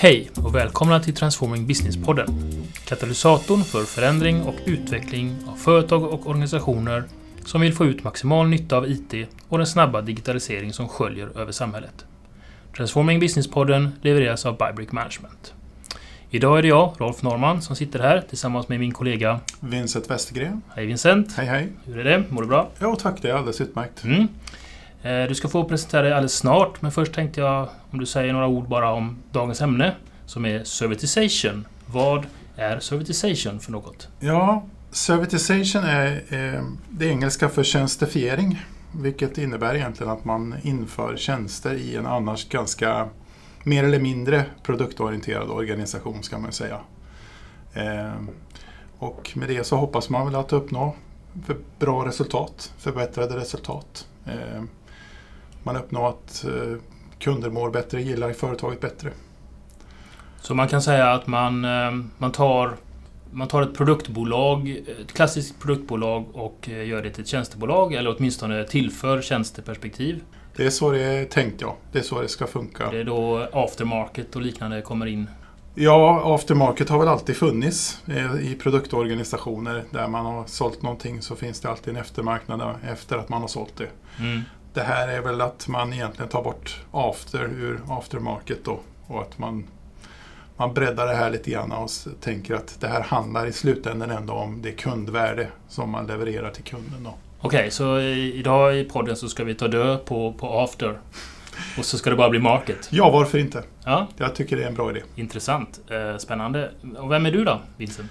Hej och välkomna till Transforming Business-podden. Katalysatorn för förändring och utveckling av företag och organisationer som vill få ut maximal nytta av IT och den snabba digitalisering som sköljer över samhället. Transforming Business-podden levereras av Bybrick Management. Idag är det jag, Rolf Norman, som sitter här tillsammans med min kollega Vincent Westergren. Hej Vincent! Hej hej! Hur är det? Mår du bra? Ja tack, det är alldeles utmärkt. Mm. Eh, du ska få presentera dig alldeles snart, men först tänkte jag om du säger några ord bara om dagens ämne som är servitization. Vad är servitization för något? Ja, servitization är eh, det engelska för tjänstefiering, Vilket innebär egentligen att man inför tjänster i en annars ganska mer eller mindre produktorienterad organisation ska man säga. Eh, och med det så hoppas man väl att uppnå för bra resultat, förbättrade resultat. Man uppnår att eh, kunder mår bättre, gillar företaget bättre. Så man kan säga att man, eh, man, tar, man tar ett produktbolag, ett klassiskt produktbolag och eh, gör det till ett tjänstebolag eller åtminstone tillför tjänsteperspektiv. Det är så det är tänkt ja. Det är så det ska funka. Det är då aftermarket och liknande kommer in. Ja, aftermarket har väl alltid funnits i produktorganisationer. Där man har sålt någonting så finns det alltid en eftermarknad efter att man har sålt det. Mm. Det här är väl att man egentligen tar bort after ur aftermarket då. Och att man, man breddar det här lite grann och tänker att det här handlar i slutändan ändå om det kundvärde som man levererar till kunden. Då. Okej, så i- idag i podden så ska vi ta död på, på after. Och så ska det bara bli market. Ja, varför inte? Ja, Jag tycker det är en bra idé. intressant. Eh, spännande. Och vem är du då, Vincent?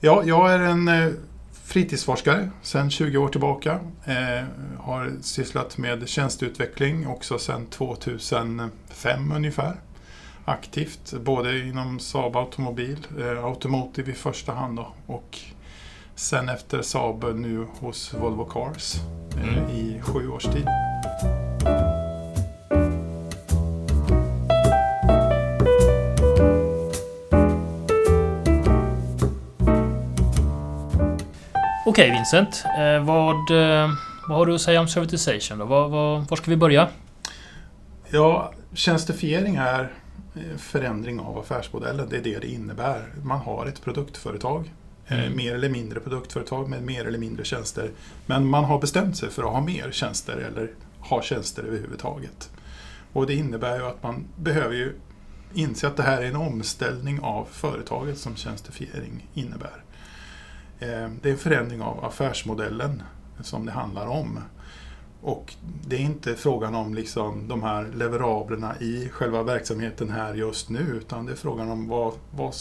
Ja, jag är en eh, fritidsforskare sedan 20 år tillbaka. Eh, har sysslat med tjänsteutveckling också sedan 2005 ungefär. Aktivt, både inom Saab Automobil, eh, Automotive i första hand då, och sen efter Saab nu hos Volvo Cars eh, Mm. i sju års tid. Okej Vincent, eh, vad, eh, vad har du att säga om servitization då? Vad, vad, var ska vi börja? Ja, tjänstifiering är eh, förändring av affärsmodellen. Det är det det innebär. Man har ett produktföretag, Mm. mer eller mindre produktföretag med mer eller mindre tjänster. Men man har bestämt sig för att ha mer tjänster eller ha tjänster överhuvudtaget. Och det innebär ju att man behöver ju inse att det här är en omställning av företaget som tjänstifiering innebär. Eh, Det är en förändring av affärsmodellen som det handlar om. Och det är inte frågan om liksom de här leverablerna i själva verksamheten här just nu utan det är frågan om vad, vad,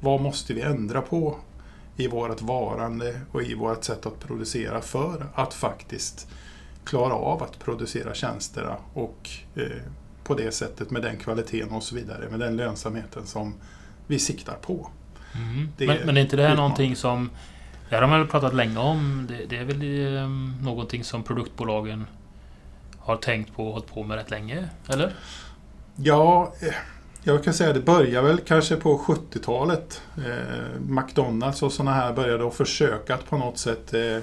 vad måste vi ändra på i vårt varande och i vårt sätt att producera för att faktiskt klara av att producera tjänsterna och eh, på det sättet med den kvaliteten och så vidare, med den lönsamheten som vi siktar på. Det men, men är inte det här utmaning. någonting som... Det har man väl pratat länge om. Det, det är väl eh, någonting som produktbolagen har tänkt på och hållit på med rätt länge? Eller? Ja, jag kan säga att det börjar väl kanske på 70-talet. Eh, McDonalds och sådana här började att försöka att på något sätt eh,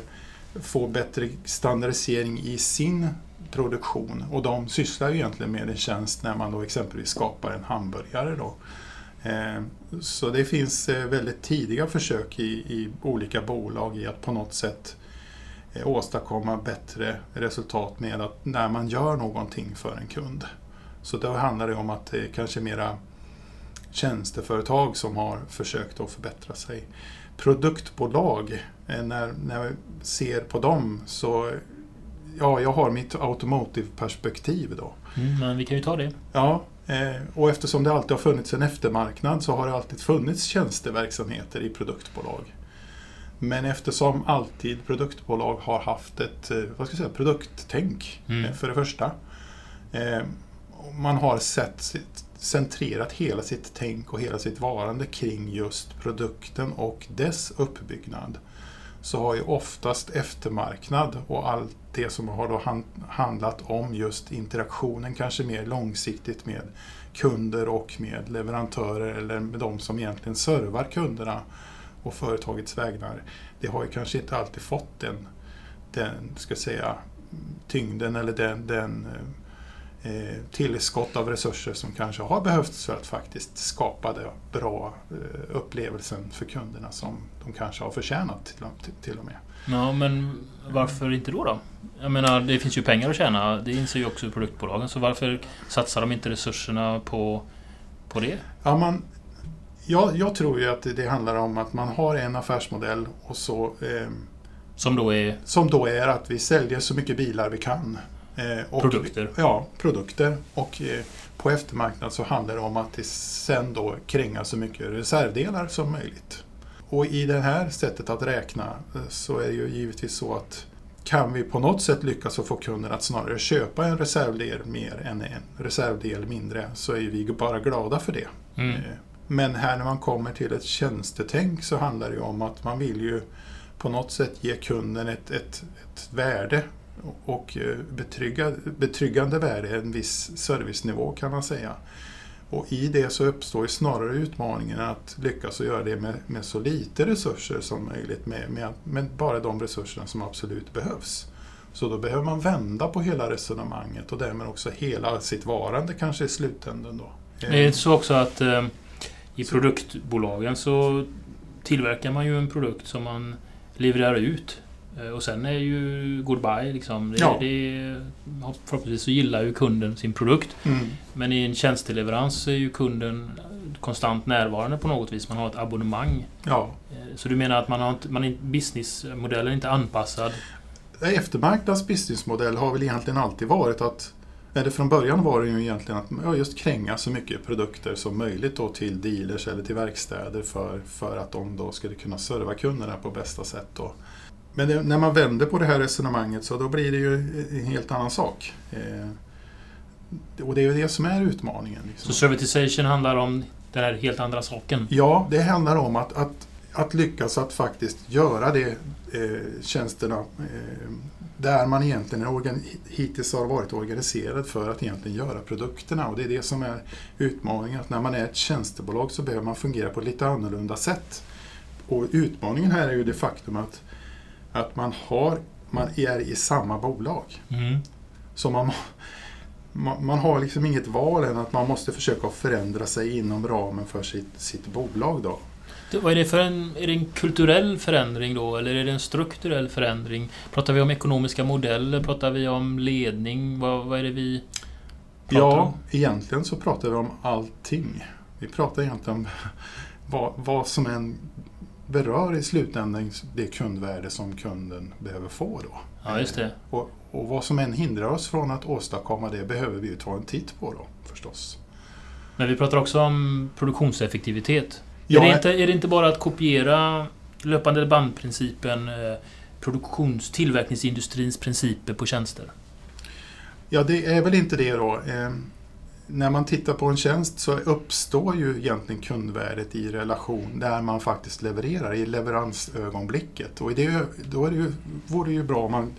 få bättre standardisering i sin produktion. Och de sysslar ju egentligen med en tjänst när man då exempelvis skapar en hamburgare. Då. Eh, så det finns eh, väldigt tidiga försök i, i olika bolag i att på något sätt eh, åstadkomma bättre resultat med att när man gör någonting för en kund. Så då handlar det om att det är kanske mera tjänsteföretag som har försökt att förbättra sig. Produktbolag, när, när vi ser på dem så Ja, jag har mitt automotive-perspektiv då. Mm, men vi kan ju ta det. Ja, och eftersom det alltid har funnits en eftermarknad så har det alltid funnits tjänsteverksamheter i produktbolag. Men eftersom alltid produktbolag har haft ett eh, vad ska jag säga, produkttänk Mm. eh, för det första. Eh, Man har sett centrerat hela sitt tänk och hela sitt varande kring just produkten och dess uppbyggnad. Så har ju oftast eftermarknad och allt det som har då handlat om just interaktionen kanske mer långsiktigt med kunder och med leverantörer eller med de som egentligen servar kunderna och företagets vägnar. Det har ju kanske inte alltid fått den, den ska säga, tyngden eller den, den eh, tillskott av resurser som kanske har behövts för att faktiskt skapa den bra eh, upplevelsen för kunderna som de kanske har förtjänat till, och med. Ja, men varför inte då? då? Jag menar, det finns ju pengar att tjäna. Det inser ju också produktbolagen. Så varför satsar de inte resurserna på, på det? Ja, man, jag, jag tror ju att det, det handlar om att man har en affärsmodell och så eh, som då är? Som då är att vi säljer så mycket bilar vi kan. Eh, och, produkter? Ja, produkter. Och eh, på eftermarknad så handlar det om att det sen då kränga så mycket reservdelar som möjligt. Och i det här sättet att räkna eh, så är det ju givetvis så att kan vi på något sätt lyckas att få kunden att snarare köpa en reservdel mer än en reservdel mindre så är vi bara glada för det. Mm. Men här när man kommer till ett tjänstetänk så handlar det om att man vill ju på något sätt ge kunden ett, ett, ett värde och eh, betrygga, betryggande värde, en viss servicenivå kan man säga. Och i det så uppstår snarare utmaningen att lyckas och göra det med, med så lite resurser som möjligt, med, med, med, bara de resurserna som absolut behövs. Så då behöver man vända på hela resonemanget och därmed också hela sitt varande kanske i slutändan. Då. Det är inte så också att eh, i produktbolagen så tillverkar man ju en produkt som man levererar ut. Eh, och sen är ju goodbye liksom. Det, ja. det, förhoppningsvis så gillar ju kunden sin produkt. Mm. Men i en tjänsteleverans är ju kunden konstant närvarande på något vis. Man har ett abonnemang. Ja. Eh, så du menar att man har inte, man är, businessmodellen är inte anpassad? Eftermarknads businessmodell har väl egentligen alltid varit att eller från början var det ju egentligen att ja, just kränga så mycket produkter som möjligt då till dealers eller till verkstäder för, för att de då skulle kunna serva kunderna på bästa sätt. Då. Men när man vänder på det här resonemanget så då blir det ju en helt annan sak. Eh, och det är ju det som är utmaningen. Liksom. Så servitization handlar om den här helt andra saken? Ja, det handlar om att, att, att lyckas att faktiskt göra det eh, tjänsterna eh, där man egentligen organ, hittills har varit organiserad för att egentligen göra produkterna. Och det är det som är utmaningen, att när man är ett tjänstebolag så behöver man fungera på ett lite annorlunda sätt. Och utmaningen här är ju det faktum att, att man, har, man är i samma bolag. Mm. Så man, man, man, har liksom inget val än att man måste försöka förändra sig inom ramen för sitt, sitt bolag. Då. Vad är det för en, är det en kulturell förändring då eller är det en strukturell förändring? Pratar vi om ekonomiska modeller? Pratar vi om ledning? Vad, vad är det vi pratar ja, om? Ja, egentligen så pratar vi om allting. Vi pratar egentligen om vad, vad som än berör i slutändan det kundvärde som kunden behöver få. Då. Ja, just det. Och, och vad som än hindrar oss från att åstadkomma det behöver vi ju ta en titt på då förstås. Men vi pratar också om produktionseffektivitet. Ja, är, det inte, är det inte bara att kopiera löpande bandprincipen, eh, produktions tillverkningsindustrins principer på tjänster? Ja, det är väl inte det då. När man tittar på en tjänst så uppstår ju egentligen kundvärdet i relation där man faktiskt levererar, i leveransögonblicket. Och det, då är det ju, vore det ju bra om man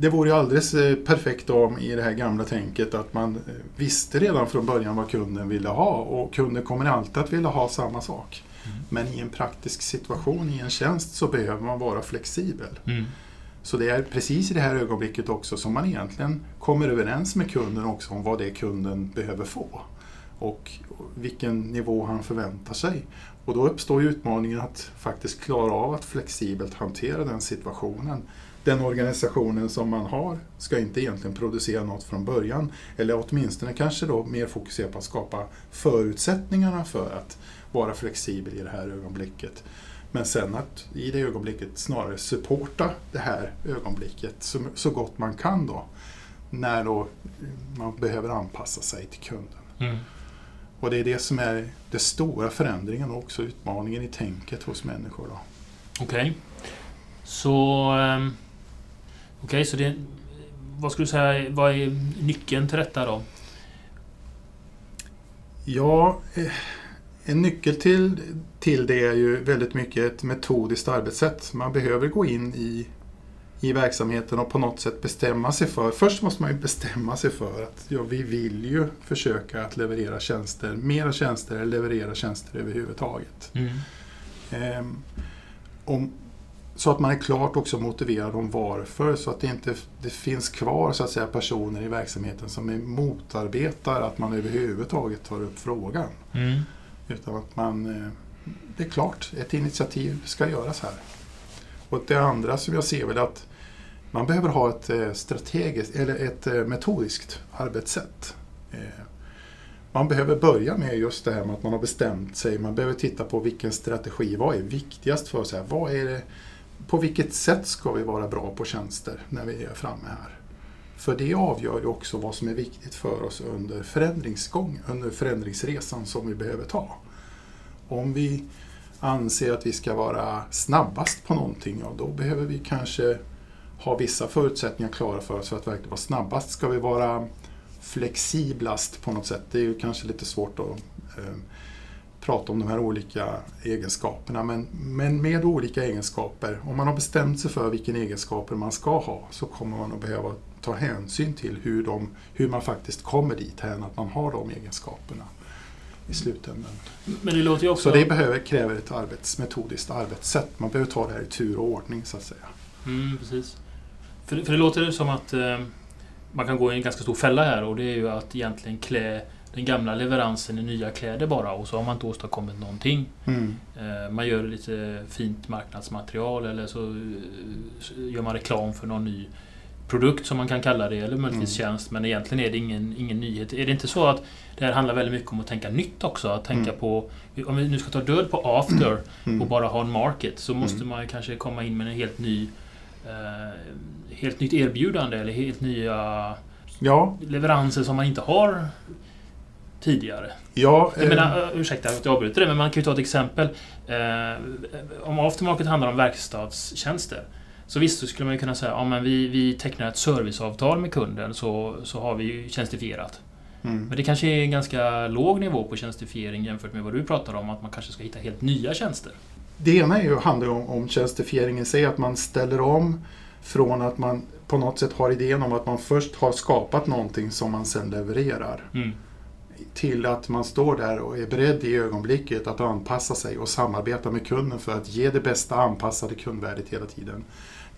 det vore ju alldeles eh, perfekt om i det här gamla tänket att man eh, visste redan från början vad kunden ville ha och kunden kommer alltid att vilja ha samma sak. Mm. Men i en praktisk situation, i en tjänst, så behöver man vara flexibel. Mm. Så det är precis i det här ögonblicket också som man egentligen kommer överens med kunden också om vad det är kunden behöver få. Och vilken nivå han förväntar sig. Och då uppstår utmaningen att faktiskt klara av att flexibelt hantera den situationen den organisationen som man har ska inte egentligen producera något från början. Eller åtminstone kanske då mer fokusera på att skapa förutsättningarna för att vara flexibel i det här ögonblicket. Men sen att i det ögonblicket snarare supporta det här ögonblicket så, så gott man kan då. När då man behöver anpassa sig till kunden. Mm. Och det är det som är den stora förändringen och också utmaningen i tänket hos människor. Okej. Okay. Så um Okej, så det... Vad skulle du säga, vad är nyckeln till detta då? Ja, eh, en nyckel till, till det är ju väldigt mycket ett metodiskt arbetssätt. Man behöver gå in i, i verksamheten och på något sätt bestämma sig för... Först måste man ju bestämma sig för att ja, vi vill ju försöka att leverera tjänster, mera tjänster eller leverera tjänster överhuvudtaget. Mm. Ehm, om, så att man är klart också motiverad om varför så att det inte det finns kvar så att säga, personer i verksamheten som motarbetar att man överhuvudtaget tar upp frågan. Mm. Utan att man, eh, det är klart, ett initiativ ska göras här. Och det andra som jag ser väl att man behöver ha ett eh, strategiskt eller ett eh, metodiskt arbetssätt. Man behöver börja med just det här med att man har bestämt sig. Man behöver titta på vilken strategi, vad är viktigast för oss? Här? Vad är det, på vilket sätt ska vi vara bra på tjänster när vi är framme här? För det avgör ju också vad som är viktigt för oss under förändringsgång, under förändringsresan som vi behöver ta. Om vi anser att vi ska vara snabbast på någonting, ja då behöver vi kanske ha vissa förutsättningar klara för oss för att verkligen vara snabbast. Ska vi vara flexiblast på något sätt? Det är ju kanske lite svårt att eh, prata om de här olika egenskaperna. Men, men med olika egenskaper, om man har bestämt sig för vilken egenskaper man ska ha så kommer man att behöva ta hänsyn till hur, de, hur man faktiskt kommer dit här, att man har de egenskaperna i slutändan. Men det låter också... Så det behöver, kräver ett arbets, metodiskt arbetssätt. Man behöver ta det här i tur och ordning så att säga. Mm, precis. För, för det låter som att eh, man kan gå i en ganska stor fälla här och det är ju att egentligen klä den gamla leveransen i nya kläder bara och så har man inte åstadkommit någonting. Mm. Eh, man gör lite fint marknadsmaterial eller så eh, gör man reklam för någon ny produkt som man kan kalla det, eller möjligtvis mm. tjänst. Men egentligen är det ingen, ingen nyhet. Är det inte så att det här handlar väldigt mycket om att tänka nytt också? Att tänka mm. på, om vi nu ska ta död på after mm. och bara ha en market, så måste mm. man kanske komma in med en helt ny eh, helt nytt erbjudande eller helt nya ja. leveranser som man inte har tidigare. Ja, jag menar, eh, ursäkta att jag avbryter det, men man kan ju ta ett exempel. Eh, om aftermarket handlar om verkstadstjänster så visst, så skulle man ju kunna säga att ja, vi, vi tecknar ett serviceavtal med kunden så, så har vi ju tjänstifierat. Mm. Men det kanske är en ganska låg nivå på tjänstifiering jämfört med vad du pratar om, att man kanske ska hitta helt nya tjänster. Det ena är ju, handlar om, om tjänstifiering i sig, att man ställer om från att man på något sätt har idén om att man först har skapat någonting som man sen levererar. Mm. Till att man står där och är beredd i ögonblicket att anpassa sig och samarbeta med kunden för att ge det bästa anpassade kundvärdet hela tiden.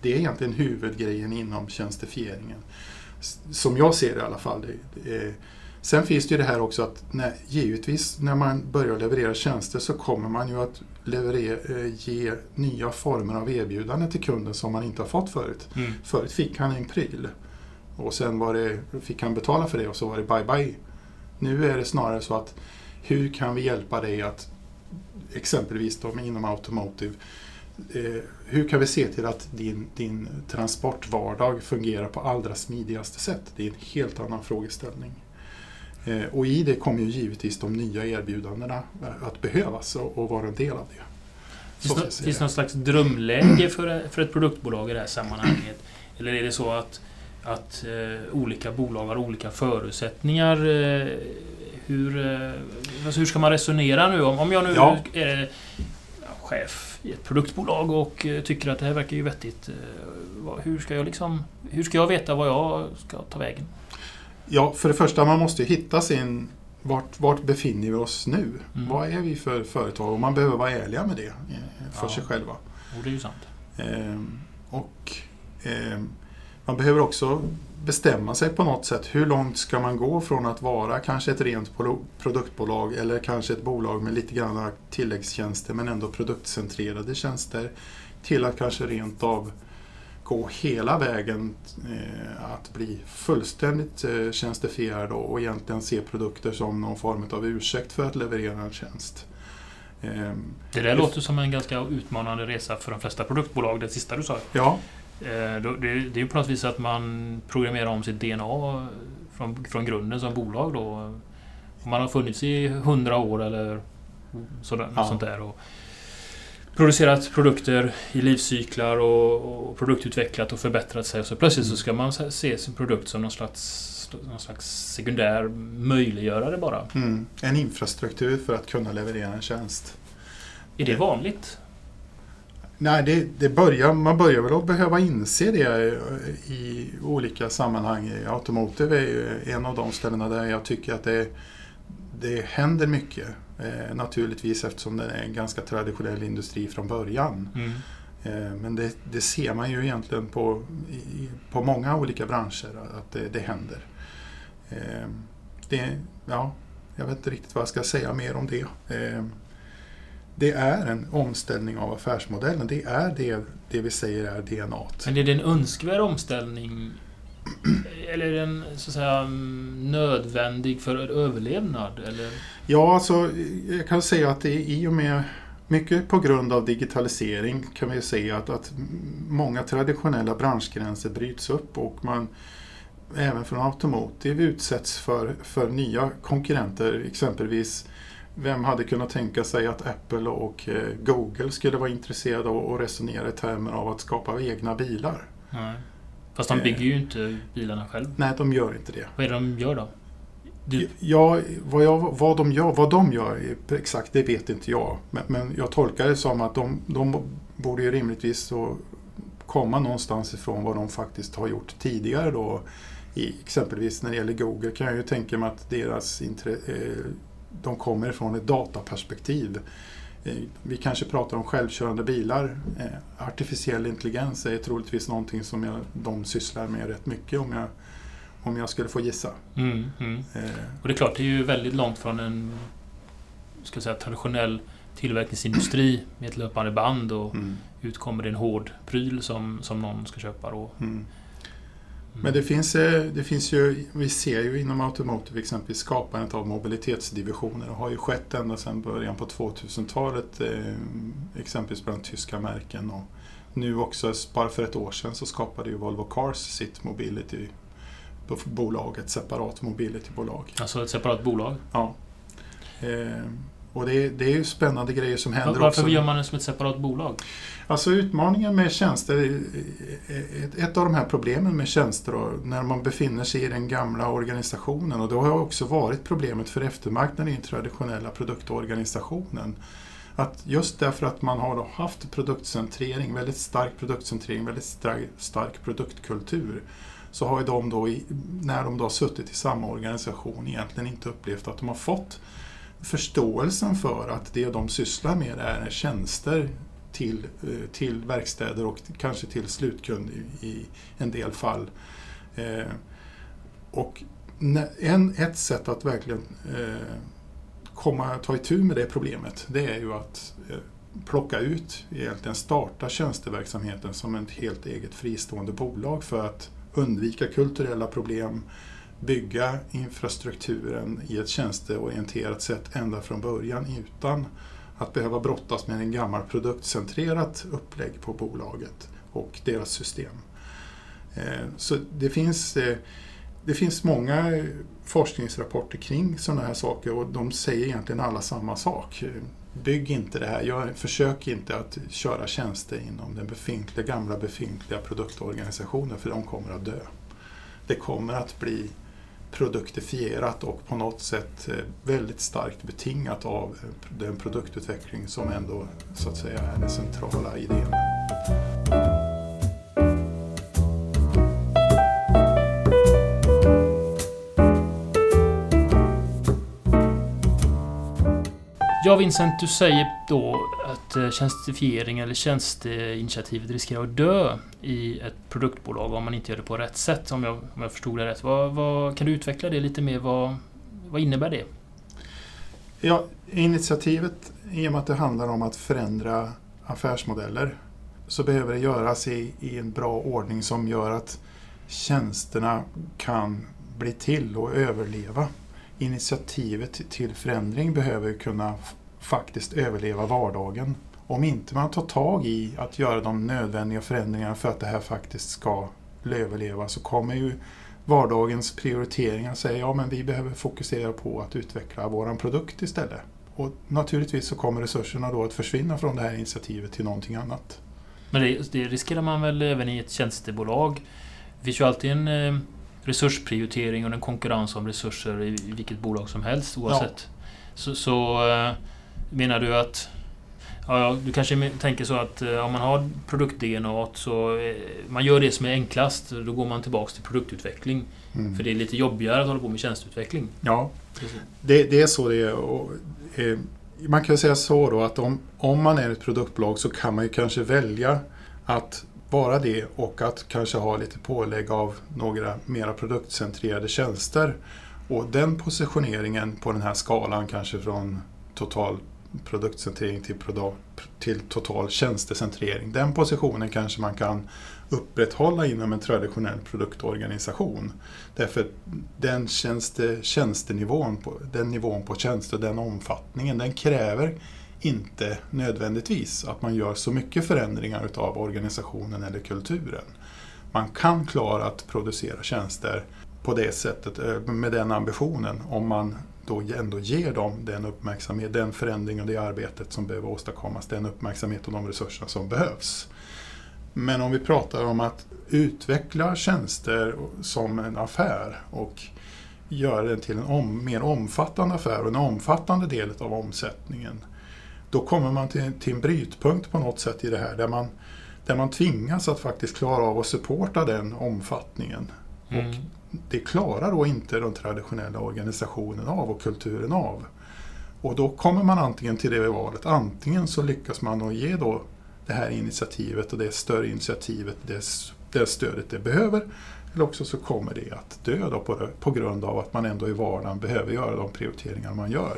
Det är egentligen huvudgrejen inom tjänstifieringen. Som jag ser det i alla fall. Sen finns det ju det här också att när, givetvis när man börjar leverera tjänster så kommer man ju att leverera, eh, ge nya former av erbjudanden till kunden som man inte har fått förut. Mm. Förut fick han en pryl och sen var det, fick han betala för det och så var det bye bye. Nu är det snarare så att hur kan vi hjälpa dig att exempelvis då inom Automotive eh, hur kan vi se till att din, din transportvardag fungerar på allra smidigaste sätt? Det är en helt annan frågeställning. Eh, och i det kommer ju givetvis de nya erbjudandena eh, att behövas och, och vara en del av det. Finns det någon slags drömläge för, för ett produktbolag i det här sammanhanget? Eller är det så att, att eh, olika bolag har olika förutsättningar? Eh, hur, eh, alltså hur ska man resonera nu? Om, om jag nu ja. är chef i ett produktbolag och eh, tycker att det här verkar ju vettigt. hur, ska jag liksom, hur ska jag veta vad jag ska ta vägen? Ja, för det första man måste hitta sin vart, vart befinner vi oss nu? Mm. Vad är vi för företag? Och man behöver vara ärliga med det eh, för ja. sig själva. Och det är ju sant. Ehm, och ehm, man behöver också bestämma sig på något sätt. Hur långt ska man gå från att vara kanske ett rent produktbolag eller kanske ett bolag med lite grann tilläggstjänster men ändå produktcentrerade tjänster till att kanske rent av gå hela vägen eh, att bli fullständigt eh, tjänstifierad och egentligen se produkter som någon form av ursäkt för att leverera en tjänst. Eh, det där låter som en ganska utmanande resa för de flesta produktbolag, det sista du sa. Ja. Det, det är ju på något vis att man programmerar om sitt DNA från, från grunden som bolag då. Om man har funnits i hundra år eller sådär, ja. sånt där. Och, producerat produkter i livscyklar och, och produktutvecklat och förbättrat sig. Och så plötsligt så ska man se sin produkt som någon slags, någon slags sekundär möjliggörare bara. Mm. En infrastruktur för att kunna leverera en tjänst. Är det vanligt? Nej, det, det börjar, man börjar väl att behöva inse det i olika sammanhang. Automotive är ju en av de ställena där jag tycker att det, det händer mycket. Eh, naturligtvis eftersom det är en ganska traditionell industri från början. Mm. Eh, men det, det, ser man ju egentligen på, i, på många olika branscher att det, det händer. Eh, det, ja, jag vet inte riktigt vad jag ska säga mer om det. Det är en omställning av affärsmodellen. Det är det, det vi säger är DNA. Men är det en önskvärd omställning? Eller är den så att säga nödvändig för överlevnad? Eller? Ja, alltså jag kan säga att det är i och med mycket på grund av digitalisering kan vi se att, att många traditionella branschgränser bryts upp och man även från Automotive utsätts för, för nya konkurrenter. Exempelvis, vem hade kunnat tänka sig att Apple och eh, Google skulle vara intresserade av att resonera i termer av att skapa egna bilar? Nej. Fast de bygger ju inte bilarna själv. Nej, de gör inte det. Vad är det de gör då? Du... Ja, vad, jag, vad, de gör, vad de gör exakt, det vet inte jag. Men, men jag tolkar det som att de, de borde ju rimligtvis så komma någonstans ifrån vad de faktiskt har gjort tidigare då. I, exempelvis när det gäller Google kan jag ju tänka mig att deras eh, de kommer ifrån ett dataperspektiv. Eh, vi kanske pratar om självkörande bilar. Eh, artificiell intelligens är troligtvis någonting som jag, de sysslar med rätt mycket om jag om jag skulle få gissa. Mm, mm. Eh. Och det är klart, det är ju väldigt långt från en ska säga, traditionell tillverkningsindustri med ett löpande band och mm. ut kommer det en hård pryl som, som någon ska köpa. Då. Mm. Men det finns, eh, det finns ju, vi ser ju inom Automotive exempelvis skapandet av mobilitetsdivisioner. Det har ju skett ända sedan början på 2000-talet, eh, exempelvis bland tyska märken. Och nu också, bara för ett år sedan, så skapade ju Volvo Cars sitt Mobility bolag, ett separat mobilitybolag. Alltså ett separat bolag? Ja. Och det det är ju spännande grejer som händer Varför också. Varför gör man det som ett separat bolag? Alltså utmaningen med tjänster, ett av de här problemen med tjänster då, när man befinner sig i den gamla organisationen och det har också varit problemet för eftermarknaden i den traditionella produktorganisationen. Att just därför att man har haft produktcentrering, väldigt stark produktcentrering, väldigt stark, stark produktkultur så har ju de då, när de då har suttit i samma organisation, egentligen inte upplevt att de har fått förståelsen för att det de sysslar med är tjänster till, eh, till verkstäder och kanske till slutkund i, i en del fall. Eh, och en, ett sätt att verkligen eh, komma, ta itu med det problemet, det är ju att eh, plocka ut, egentligen starta tjänsteverksamheten som ett helt eget fristående bolag för att undvika kulturella problem, bygga infrastrukturen i ett tjänsteorienterat sätt ända från början utan att behöva brottas med en gammal produktcentrerat upplägg på bolaget och deras system. Eh, så det finns, eh, det finns många eh, forskningsrapporter kring sådana här saker och de säger egentligen alla samma sak. Bygg inte det här, gör, försök inte att köra tjänster inom den befintliga, gamla befintliga produktorganisationen för de kommer att dö. Det kommer att bli produktifierat och på något sätt eh, väldigt starkt betingat av eh, den produktutveckling som ändå så att säga är den centrala idén. Ja, Vincent, du säger då att eh, tjänstifiering eller tjänsteinitiativet riskerar att dö i ett produktbolag om man inte gör det på rätt sätt, om jag, om jag förstod det rätt. Vad, vad, kan du utveckla det lite mer? Vad, vad innebär det? Ja, initiativet, i och med att det handlar om att förändra affärsmodeller, så behöver det göras i, i en bra ordning som gör att tjänsterna kan bli till och överleva initiativet till förändring behöver kunna faktiskt överleva vardagen. Om inte man tar tag i att göra de nödvändiga förändringarna för att det här faktiskt ska överleva så kommer ju vardagens prioriteringar säga ja men vi behöver fokusera på att utveckla våran produkt istället. Och naturligtvis så kommer resurserna då att försvinna från det här initiativet till någonting annat. Men det, det riskerar man väl även i ett tjänstebolag? Det finns ju alltid en eh, resursprioritering och en konkurrens om resurser i vilket bolag som helst oavsett. Ja. Så, så eh, menar du att Ja, du kanske tänker så att eh, om man har produkt-DNA så eh, man gör det som är enklast. Då går man tillbaks till produktutveckling. Mm. För det är lite jobbigare att hålla på med tjänsteutveckling. Ja, det, det är så det är. Och, eh, man kan säga så då att om, om man är ett produktbolag så kan man ju kanske välja Att vara det och att kanske ha lite pålägg av några mera produktcentrerade tjänster. Och den positioneringen på den här skalan kanske från total produktcentrering till, till total tjänstecentrering. Den positionen kanske man kan upprätthålla inom en traditionell produktorganisation. Därför den tjänste, tjänstenivån, på, den nivån på tjänster, den omfattningen, den kräver inte nödvändigtvis att man gör så mycket förändringar utav organisationen eller kulturen. Man kan klara att producera tjänster på det sättet, eh, med den ambitionen, om man då ändå ger dem den uppmärksamhet, den förändring och det arbetet som behöver åstadkommas, den uppmärksamhet och de resurser som behövs. Men om vi pratar om att utveckla tjänster som en affär och göra den till en om, mer omfattande affär och en omfattande del av omsättningen. Då kommer man till, till en brytpunkt på något sätt i det här där man, där man tvingas att faktiskt klara av att supporta den omfattningen. Mm. Och det klarar då inte den traditionella organisationen av och kulturen av. Och då kommer man antingen till det valet, antingen så lyckas man att ge då det här initiativet och det större initiativet det, det stödet det behöver. Eller också så kommer det att dö då på, på grund av att man ändå i vardagen behöver göra de prioriteringar man gör.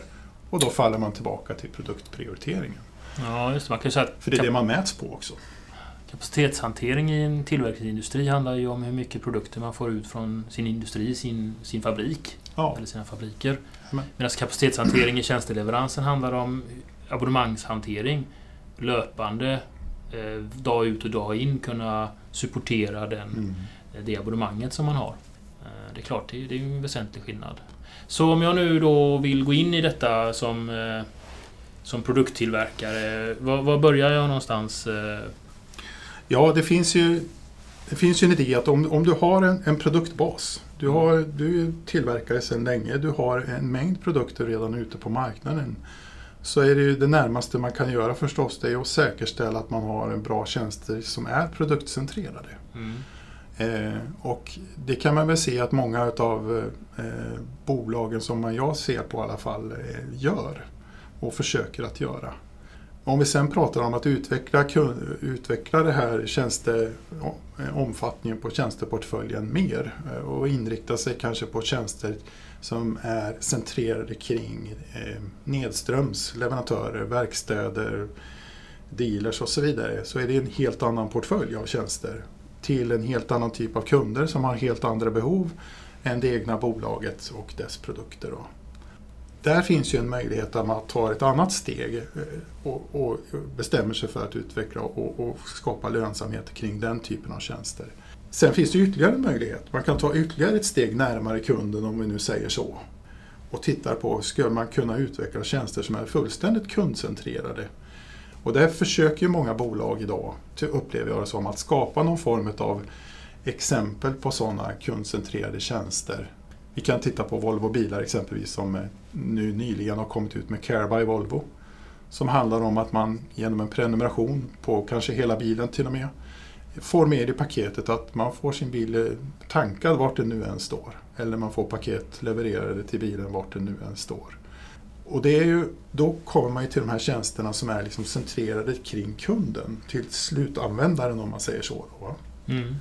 Och då faller man tillbaka till produktprioriteringen. Ja, just det. Man kan säga För det är det man mäts på också. Kapacitetshantering i en tillverkningsindustri handlar ju om hur mycket produkter man får ut från sin industri, sin, sin fabrik. Ja. Eller sina fabriker. Medan kapacitetshantering i tjänsteleveransen handlar om abonnemangshantering. Löpande Eh, dag ut och dag in kunna supportera den, mm. det abonnemanget som man har. Eh, det är klart, det, är en väsentlig skillnad. Så om jag nu då vill gå in i detta som, eh, som produkttillverkare, var, var börjar jag någonstans? Ja, det finns ju, det finns ju en idé att om, om du har en, en produktbas, du, har, du tillverkare sedan länge, du har en mängd produkter redan ute på marknaden så är det ju det närmaste man kan göra förstås det är att säkerställa att man har en bra tjänster som är produktcentrerade. Mm. Eh, och det kan man väl se att många av eh, bolagen som jag ser på i alla fall eh, gör och försöker att göra. Om vi sen pratar om att utveckla, utveckla det här tjänste, eh, omfattningen på tjänsteportföljen mer eh, och inrikta sig kanske på tjänster som är centrerade kring eh, nedströms leverantörer, verkstäder, dealers och så vidare så är det en helt annan portfölj av tjänster till en helt annan typ av kunder som har helt andra behov än det egna bolaget och dess produkter. Då. Där finns ju en möjlighet att man tar ett annat steg eh, och, och bestämmer sig för att utveckla och, och skapa lönsamhet kring den typen av tjänster. Sen finns det ytterligare en möjlighet. Man kan ta ytterligare ett steg närmare kunden om vi nu säger så. Och tittar på, skulle man kunna utveckla tjänster som är fullständigt kundcentrerade? Och där försöker många bolag idag, upplever jag det som, att skapa någon form av exempel på sådana kundcentrerade tjänster. Vi kan titta på Volvo bilar exempelvis som nu nyligen har kommit ut med Care by Volvo. Som handlar om att man genom en prenumeration på kanske hela bilen till och med får med i paketet att man får sin bil eh, tankad vart den nu än står. Eller man får paket levererade till bilen vart den nu än står. Och det är ju, då kommer man till de här tjänsterna som är liksom centrerade kring kunden, till slutanvändaren om man säger så. Då, mm.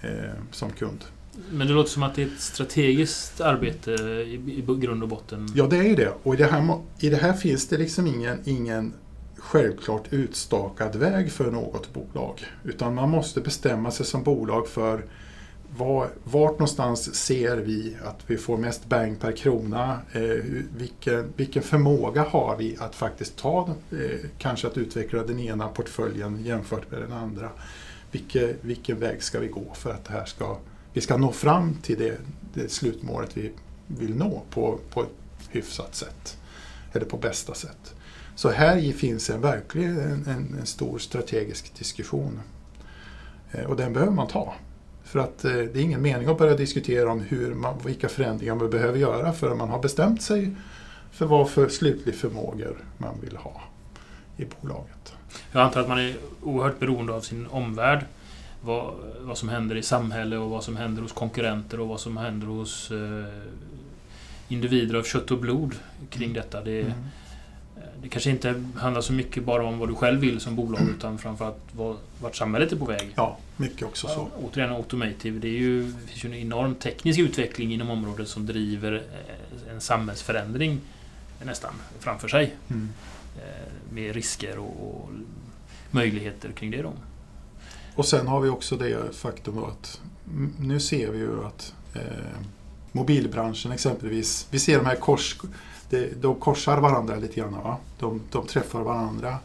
eh, som kund. Men det låter som att det är ett strategiskt arbete i, i grund och botten? Ja, det är ju det. Och i det här, i det här finns det liksom ingen, ingen självklart utstakad väg för något bolag. Utan man måste bestämma sig som bolag för var, vart någonstans ser vi att vi får mest bang per krona? Eh, vilken, vilken förmåga har vi att faktiskt ta, eh, kanske att utveckla den ena portföljen jämfört med den andra? Vilke, vilken väg ska vi gå för att det här ska, vi ska nå fram till det, det slutmålet vi vill nå på, på ett hyfsat sätt? Eller på bästa sätt. Så här finns en verkligen en, en, en, stor strategisk diskussion. Eh, och den behöver man ta. För att eh, det är ingen mening att börja diskutera om hur man, vilka förändringar man behöver göra förrän man har bestämt sig för vad för slutlig förmågor man vill ha i bolaget. Jag antar att man är oerhört beroende av sin omvärld. Vad, vad som händer i samhället och vad som händer hos konkurrenter och vad som händer hos eh, individer av kött och blod kring detta. Det, mm det kanske inte handlar så mycket bara om vad du själv vill som bolag utan framförallt vad, vart samhället är på väg. Ja, mycket också så. Ja, återigen Automative, det, är ju, det finns ju en enorm teknisk utveckling inom området som driver eh, en samhällsförändring nästan framför sig. Mm. Eh, med risker och, och möjligheter kring det. Då. Och sen har vi också det faktum att nu ser vi ju att eh, mobilbranschen exempelvis, vi ser de här kors, det, de korsar varandra lite grann. Va? De, de träffar varandra.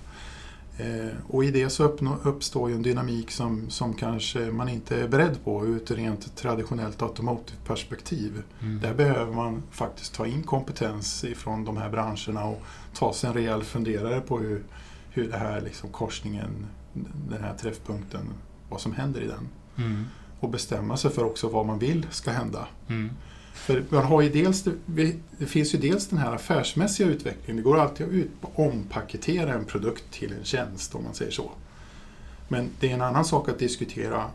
Eh, och i det så uppnå, uppstår ju en dynamik som, som kanske man inte är beredd på ur ett rent traditionellt automotive perspektiv. Mm. Där behöver man faktiskt ta in kompetens ifrån de här branscherna och ta sig en rejäl funderare på hur, hur det här liksom korsningen, den här träffpunkten, vad som händer i den. Mm. Och bestämma sig för också vad man vill ska hända. Mm. För man har ju dels, det finns ju dels den här affärsmässiga utvecklingen. Det går alltid att ut, ompaketera en produkt till en tjänst om man säger så. Men det är en annan sak att diskutera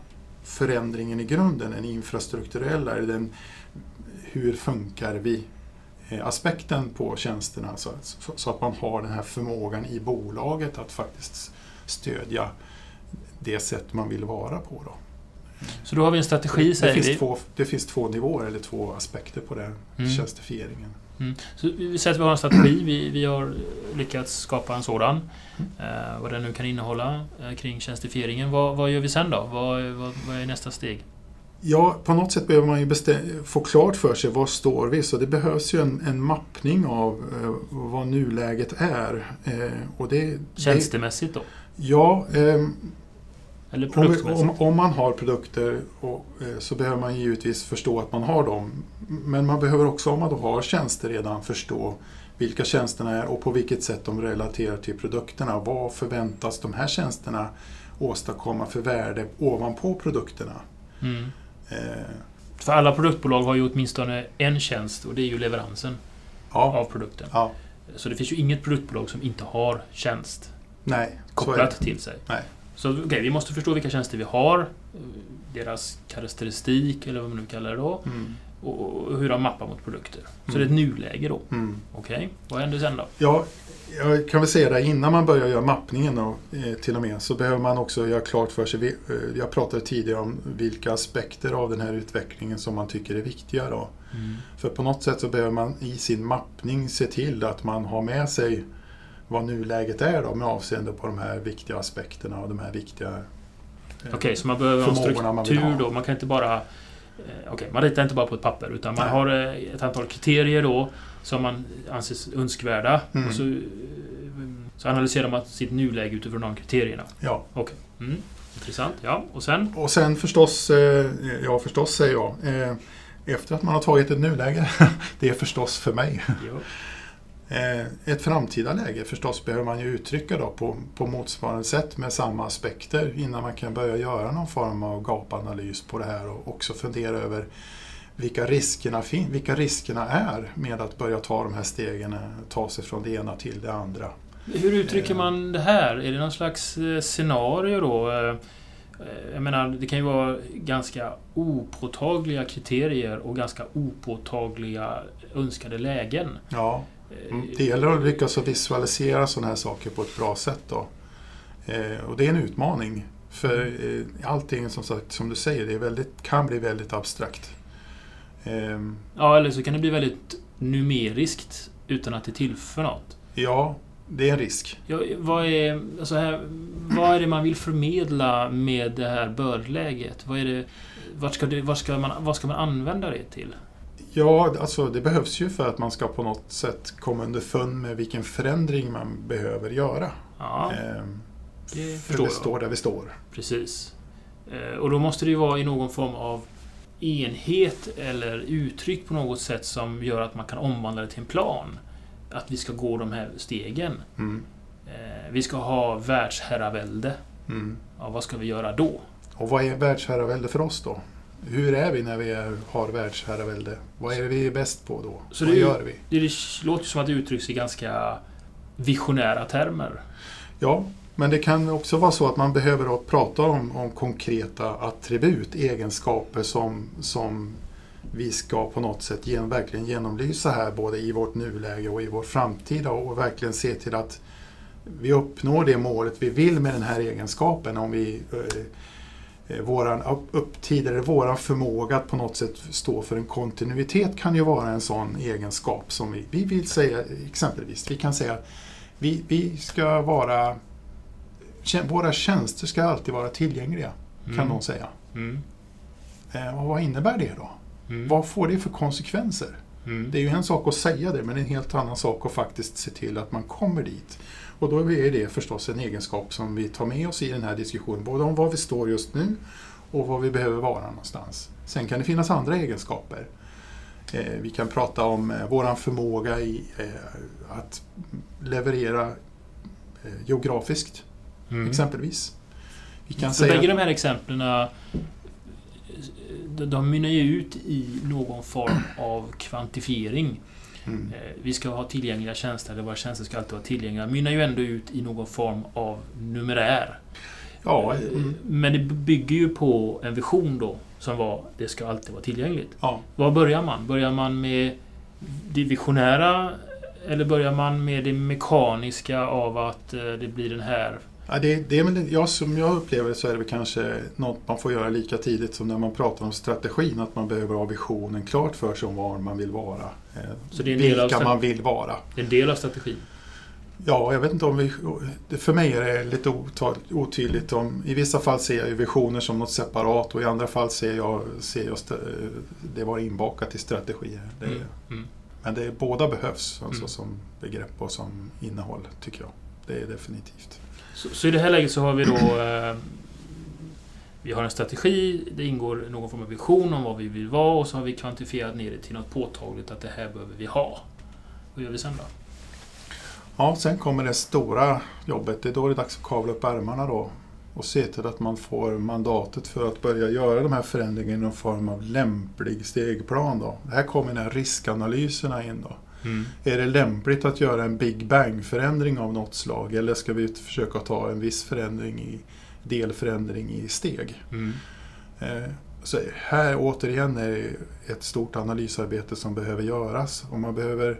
förändringen i grunden, den infrastrukturella, den, hur funkar vi eh, aspekten på tjänsterna så, så, att man har den här förmågan i bolaget att faktiskt stödja det sätt man vill vara på. Då. Så då har vi en strategi det, säger det finns vi. Två, det finns två nivåer eller två aspekter på den Mm. tjänstifieringen. Mm. Så vi säger att vi har en strategi. Vi, vi har lyckats skapa en sådan. Eh, vad den nu kan innehålla eh, kring tjänstifieringen. Vad, vad gör vi sen då? Vad, vad, vad är nästa steg? Ja, på något sätt behöver man ju få klart för sig var står vi. Så det behövs ju en, en mappning av eh, vad nuläget är. Eh, och det, det, Tjänstemässigt då? Ja, Eller om, om, om man har produkter och, eh, så behöver man givetvis förstå att man har dem. Men man behöver också, om man då har tjänster redan, förstå vilka tjänsterna är och på vilket sätt de relaterar till produkterna. Vad förväntas de här tjänsterna åstadkomma för värde ovanpå produkterna? Mm. Eh, För alla produktbolag har ju åtminstone en tjänst och det är ju leveransen ja, av produkten. ja, Så det finns ju inget produktbolag som inte har tjänst nej. kopplat till sig. Nej. Så okej, vi måste förstå vilka tjänster vi har, eh, deras karaktäristik eller vad man nu kallar det då, Mm, och hur de mappar mot produkter. Så Mm. det är ett nuläge då. mm. Okej, vad händer sen då? Ja, jag kan väl säga det innan man börjar göra mappningen då, eh, till och med så behöver man också göra klart för sig. eh, Jag pratade tidigare om vilka aspekter av den här utvecklingen som man tycker är viktiga. Då. För på något sätt så behöver man i sin mappning se till att man har med sig vad nuläget är då, med avseende på de här viktiga aspekterna och de här viktiga... eh, Okej, så man behöver en man struktur ha. då. Man kan inte bara... eh, Okej, man ritar inte bara på ett papper utan man Nej. har eh, ett antal kriterier då som man anses önskvärda. Mm. Och så, så analyserar man sitt nuläge utifrån de kriterierna. Ja. Okej. Mm. Intressant. Ja, och sen? Och sen förstås, ja förstås säger jag, efter att man har tagit ett nuläge, det är förstås för mig, Jo. Eh, Ett framtida läge förstås behöver man ju uttrycka då på, på motsvarande sätt med samma aspekter innan man kan börja göra någon form av gapanalys på det här och också fundera över vilka riskerna, vilka riskerna är med att börja ta de här stegen, eh, ta sig från det ena till det andra. Hur uttrycker Eh. man det här? Är det någon slags scenario då? Jag menar, det kan ju vara ganska opåtagliga kriterier och ganska opåtagliga önskade lägen. Ja, mm, det gäller att lyckas visualisera sådana här saker på ett bra sätt. Då. Eh, och det är en utmaning. För eh, allting som, sagt, som du säger det är väldigt, kan bli väldigt abstrakt. Ehm, Ja, eller så kan det bli väldigt numeriskt utan att det tillför något. Ja, det är en risk. Ja, vad, är, alltså här, vad är det man vill förmedla med det här bördläget? Vad, är det, vart ska det, vad, ska man, vad ska man använda det till? Ja, alltså det behövs ju för att man ska på något sätt komma underfund med vilken förändring man behöver göra. Ja, Ehm, det för vi står där vi står. Precis. Eh, Och då måste det ju vara i någon form av enhet eller uttryck på något sätt som gör att man kan omvandla det till en plan. Att vi ska gå de här stegen. Mm. Eh, Vi ska ha världsherravälde. Mm. Ja, vad ska vi göra då? Och vad är världsherravälde för oss då? Hur är vi när vi är, har världsherravälde? Vad är det vi är bäst på då? Så vad det gör vi? Det låter ju som att det uttrycks i ganska visionära termer. Ja, men det kan också vara så att man behöver prata om, om konkreta attribut, egenskaper som, som vi ska på något sätt gen, verkligen genomlysa här både i vårt nuläge och i vår framtida och verkligen se till att vi uppnår det målet vi vill med den här egenskapen. Om vi eh, våran upptid eller våran förmåga att på något sätt stå för en kontinuitet kan ju vara en sån egenskap som vi, vi vill säga exempelvis. Vi kan säga vi, vi ska vara våra tjänster ska alltid vara tillgängliga, mm. kan någon säga. Mm. Eh, och vad innebär det då? Mm. Vad får det för konsekvenser? Mm. Det är ju en sak att säga det, men en helt annan sak att faktiskt se till att man kommer dit. Och då är det förstås en egenskap som vi tar med oss i den här diskussionen, både om var vi står just nu och var vi behöver vara någonstans. Sen kan det finnas andra egenskaper. Eh, vi kan prata om eh, våran förmåga i eh, att leverera geografiskt, mm. exempelvis. Vi kan Så säga... bägge de här exemplen de mynnar ju ut i någon form av kvantifiering. Mm. Eh, vi ska ha tillgängliga tjänster, eller våra tjänster ska alltid vara tillgängliga. mynnar ju ändå ut i någon form av numerär. Ja, eh, mm. Men det bygger ju på en vision då, som var det ska alltid vara tillgängligt. Ja. Var börjar man? Börjar man med det visionära eller börjar man med det mekaniska av att eh, det blir den här Ja, det, det ja, som jag upplever det så är det kanske något man får göra lika tidigt som när man pratar om strategin, att man behöver ha visionen klart för sig om var man vill vara. Eh, så det är vilka man vill vara. En del av strategin? Ja, jag vet inte om vi... För mig är det lite otydligt. Om, I vissa fall ser jag visioner som något separat och i andra fall ser jag, ser jag det vara inbakat i strategier. Det, mm. Mm. Men det, båda behövs alltså, mm. som begrepp och som innehåll, tycker jag. Det är definitivt. Så, så, i det här läget så har vi då eh, Vi har en strategi, det ingår någon form av vision om vad vi vill vara och så har vi kvantifierat ner det till något påtagligt att det här behöver vi ha. Vad gör vi sen då? Ja, sen kommer det stora jobbet. Det är då det är dags att kavla upp ärmarna då och se till att man får mandatet för att börja göra de här förändringarna i någon form av lämplig stegplan. Då. Här kommer när riskanalyserna in. Då. Mm. Är det lämpligt att göra en Big Bang-förändring av något slag eller ska vi försöka ta en viss förändring i delförändring i steg? Mm. Eh, så här återigen är det ett stort analysarbete som behöver göras och man behöver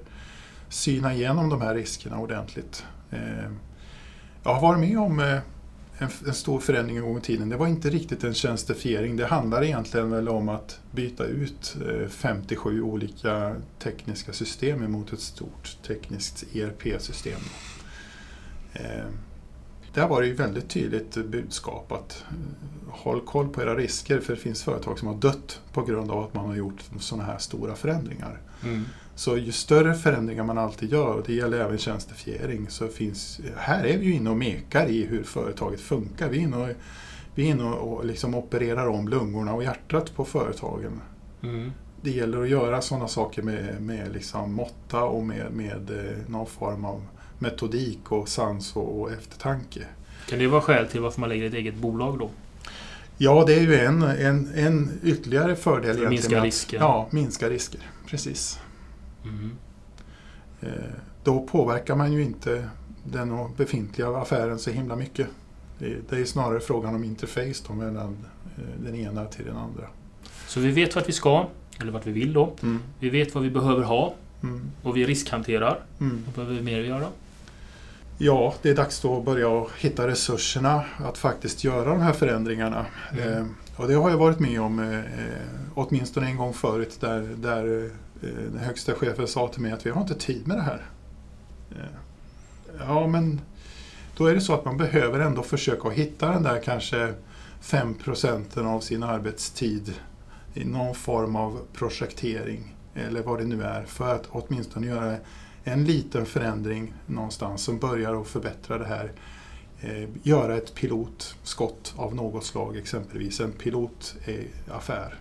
syna igenom de här riskerna ordentligt. Eh, jag har varit med om eh, en, en, stor förändring en gång i tiden. Det var inte riktigt en tjänstefiering, Det handlar egentligen väl om att byta ut eh, 57 olika tekniska system mot ett stort tekniskt ERP-system. Eh, där var det ju väldigt tydligt budskap att eh, håll koll på era risker för det finns företag som har dött på grund av att man har gjort sådana här stora förändringar. Mm. Så ju större förändringar man alltid gör, och det gäller även tjänstifiering, så finns, här är vi ju inne och mekar i hur företaget funkar. Vi är inne och, vi är inne och liksom opererar om lungorna och hjärtat på företagen. Mm. Det gäller att göra sådana saker med, med liksom måtta och med, med eh, någon form av metodik och sans och, och eftertanke. Kan det vara skäl till varför man lägger ett eget bolag då? Ja, det är ju en, en, en ytterligare fördel. För minska risker? Ja, minska risker. Precis. Mm. Då påverkar man ju inte den befintliga affären så himla mycket. Det är snarare frågan om interface då mellan eh, den ena till den andra. Så vi vet vart vi ska, eller vart vi vill då. Mm. Vi vet vad vi behöver ha mm. och vi riskhanterar. Mm. Vad behöver vi mer göra? Ja, det är dags då att börja hitta resurserna att faktiskt göra de här förändringarna. Mm. Eh, och det har jag varit med om eh, åtminstone en gång förut där, där Eh, Eh, den högsta chefen sa till mig att vi har inte tid med det här. Eh, ja, men då är det så att man behöver ändå försöka hitta den där kanske 5 procenten av sin arbetstid i någon form av projektering eller vad det nu är för att åtminstone göra en liten förändring någonstans som börjar att förbättra det här. Eh, göra ett pilotskott av något slag, exempelvis en pilotaffär,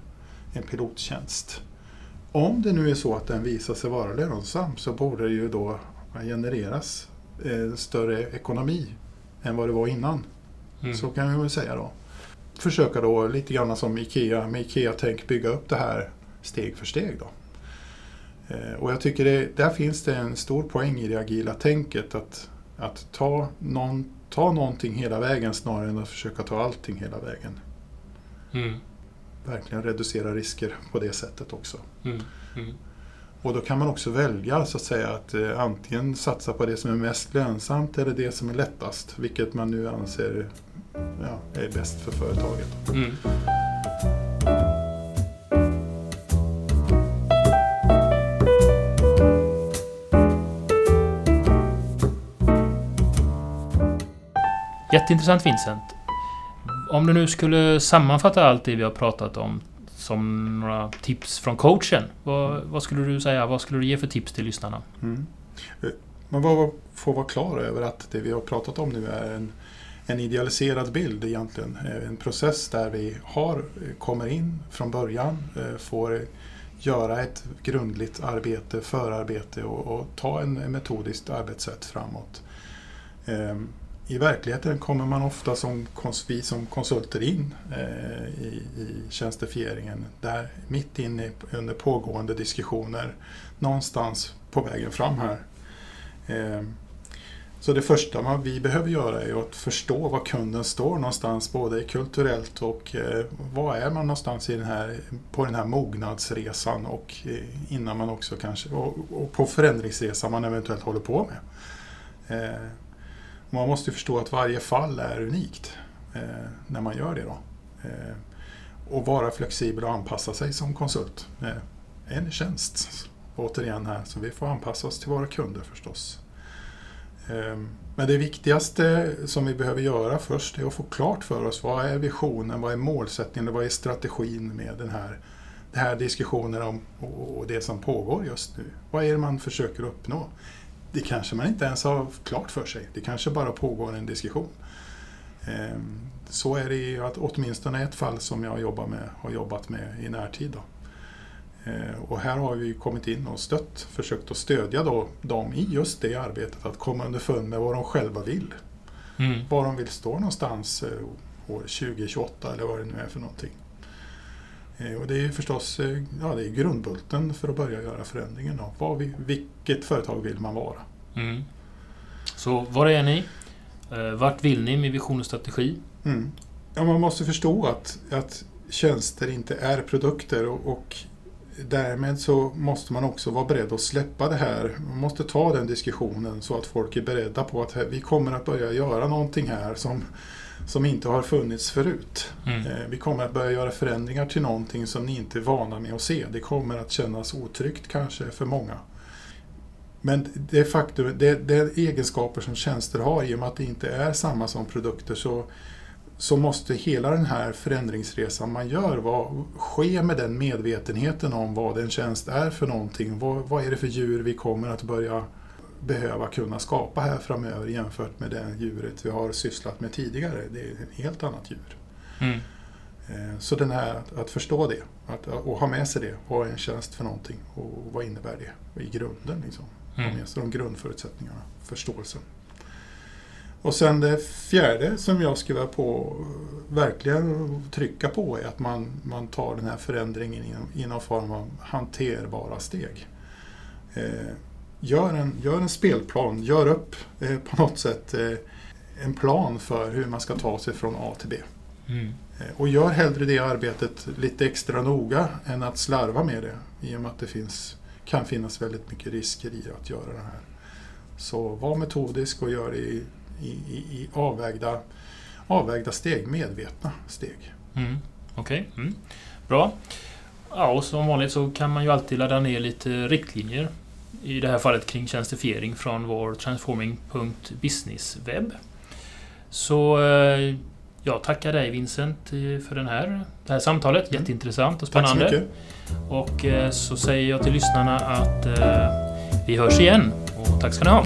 en pilottjänst. Om det nu är så att den visar sig vara lönsam så borde det ju då genereras eh, större ekonomi än vad det var innan. Mm. Så kan vi väl säga då. Försöka då lite grann som IKEA, med IKEA-tänk bygga upp det här steg för steg. Då. Eh, och jag tycker det, där finns det en stor poäng i det agila tänket att, att ta, någon, ta någonting hela vägen snarare än att försöka ta allting hela vägen. Mm. Verkligen reducera risker på det sättet också. Mm. Mm. Och då kan man också välja så att säga att eh, antingen satsa på det som är mest lönsamt eller det som är lättast, vilket man nu anser ja, är bäst för företaget. Mm. Jätteintressant Vincent. Om du nu skulle sammanfatta allt det vi har pratat om som några tips från coachen. Vad, vad skulle du säga? Vad skulle du ge för tips till lyssnarna? Mm. Eh, Man får vara klar över att det vi har pratat om nu är en, en idealiserad bild egentligen. Eh, en process där vi har, eh, kommer in från början, får göra ett grundligt arbete, förarbete och, och ta en, en metodiskt arbetssätt framåt. Ehm, i verkligheten kommer man ofta som, vi som konsulter in eh, i, i tjänstefieringen där mitt inne under pågående diskussioner någonstans på vägen fram här. Eh, så det första man, vi behöver göra är att förstå var kunden står någonstans både kulturellt och eh, var är man någonstans i den här, på den här mognadsresan och eh, innan man också kanske och, och, på förändringsresan man eventuellt håller på med. Eh, man måste förstå att varje fall är unikt eh, när man gör det. Då. Eh, och vara flexibel och anpassa sig som konsult. Eh, en tjänst, återigen här, så vi får anpassa oss till våra kunder förstås. Eh, men det viktigaste som vi behöver göra först är att få klart för oss vad är visionen, vad är målsättningen, vad är strategin med den här, den här diskussionen om och det som pågår just nu. Vad är det man försöker uppnå? Det kanske man inte ens har klart för sig. Det kanske bara pågår en diskussion. Ehm, så är det i att åtminstone ett fall som jag jobbar med, har jobbat med i närtid. Då. Ehm, och här har vi kommit in och stött, försökt att stödja då dem i just det arbetet, att komma underfund med vad de själva vill. Mm. Var de vill stå någonstans eh, år 2028 eller vad det nu är för någonting. Eh, och det är förstås eh, ja, det är grundbulten för att börja göra förändringen. Då. Vad vi, vilket företag vill man vara? Mm. Så var är ni? Eh, vart vill ni med vision och strategi? Mm. Ja, man måste förstå att, att tjänster inte är produkter och, och därmed så måste man också vara beredd att släppa det här. Man måste ta den diskussionen så att folk är beredda på att vi kommer att börja göra någonting här som som inte har funnits förut. Mm. Eh, vi kommer att börja göra förändringar till någonting som ni inte är vana med att se. Det kommer att kännas otryggt kanske för många. Men det faktum, det, det egenskaper som tjänster har i och med att det inte är samma som produkter så, så måste hela den här förändringsresan man gör var, ske med den medvetenheten om vad en tjänst är för någonting. Vad, vad är det för djur vi kommer att börja behöva kunna skapa här framöver jämfört med det djuret vi har sysslat med tidigare. Det är ett helt annat djur. Mm. Eh, så den här, att förstå det att, och ha med sig det. Vad är en tjänst för någonting och vad innebär det i grunden? Liksom. Mm. Ha med sig de grundförutsättningarna, förståelsen. Och sen det fjärde som jag skulle på verkligen trycka på är att man, man tar den här förändringen i någon form av hanterbara steg. Eh, gör en, gör en spelplan, gör upp eh, på något sätt eh, en plan för hur man ska ta sig från A till B. Mm. Eh, och gör hellre det arbetet lite extra noga än att slarva med det i och med att det finns, kan finnas väldigt mycket risker i att göra det här. Så var metodisk och gör det i, i, i avvägda, avvägda steg, medvetna steg. Mm. Okej, okay. mm. bra. Ja, och som vanligt så kan man ju alltid ladda ner lite riktlinjer i det här fallet kring tjänstifiering från vår transforming.business-webb. Så eh, jag tackar dig Vincent för den här, det här samtalet. Mm. Jätteintressant och spännande. Tack så mycket. Och eh, så säger jag till lyssnarna att eh, vi hörs igen. Och tack ska ni ha.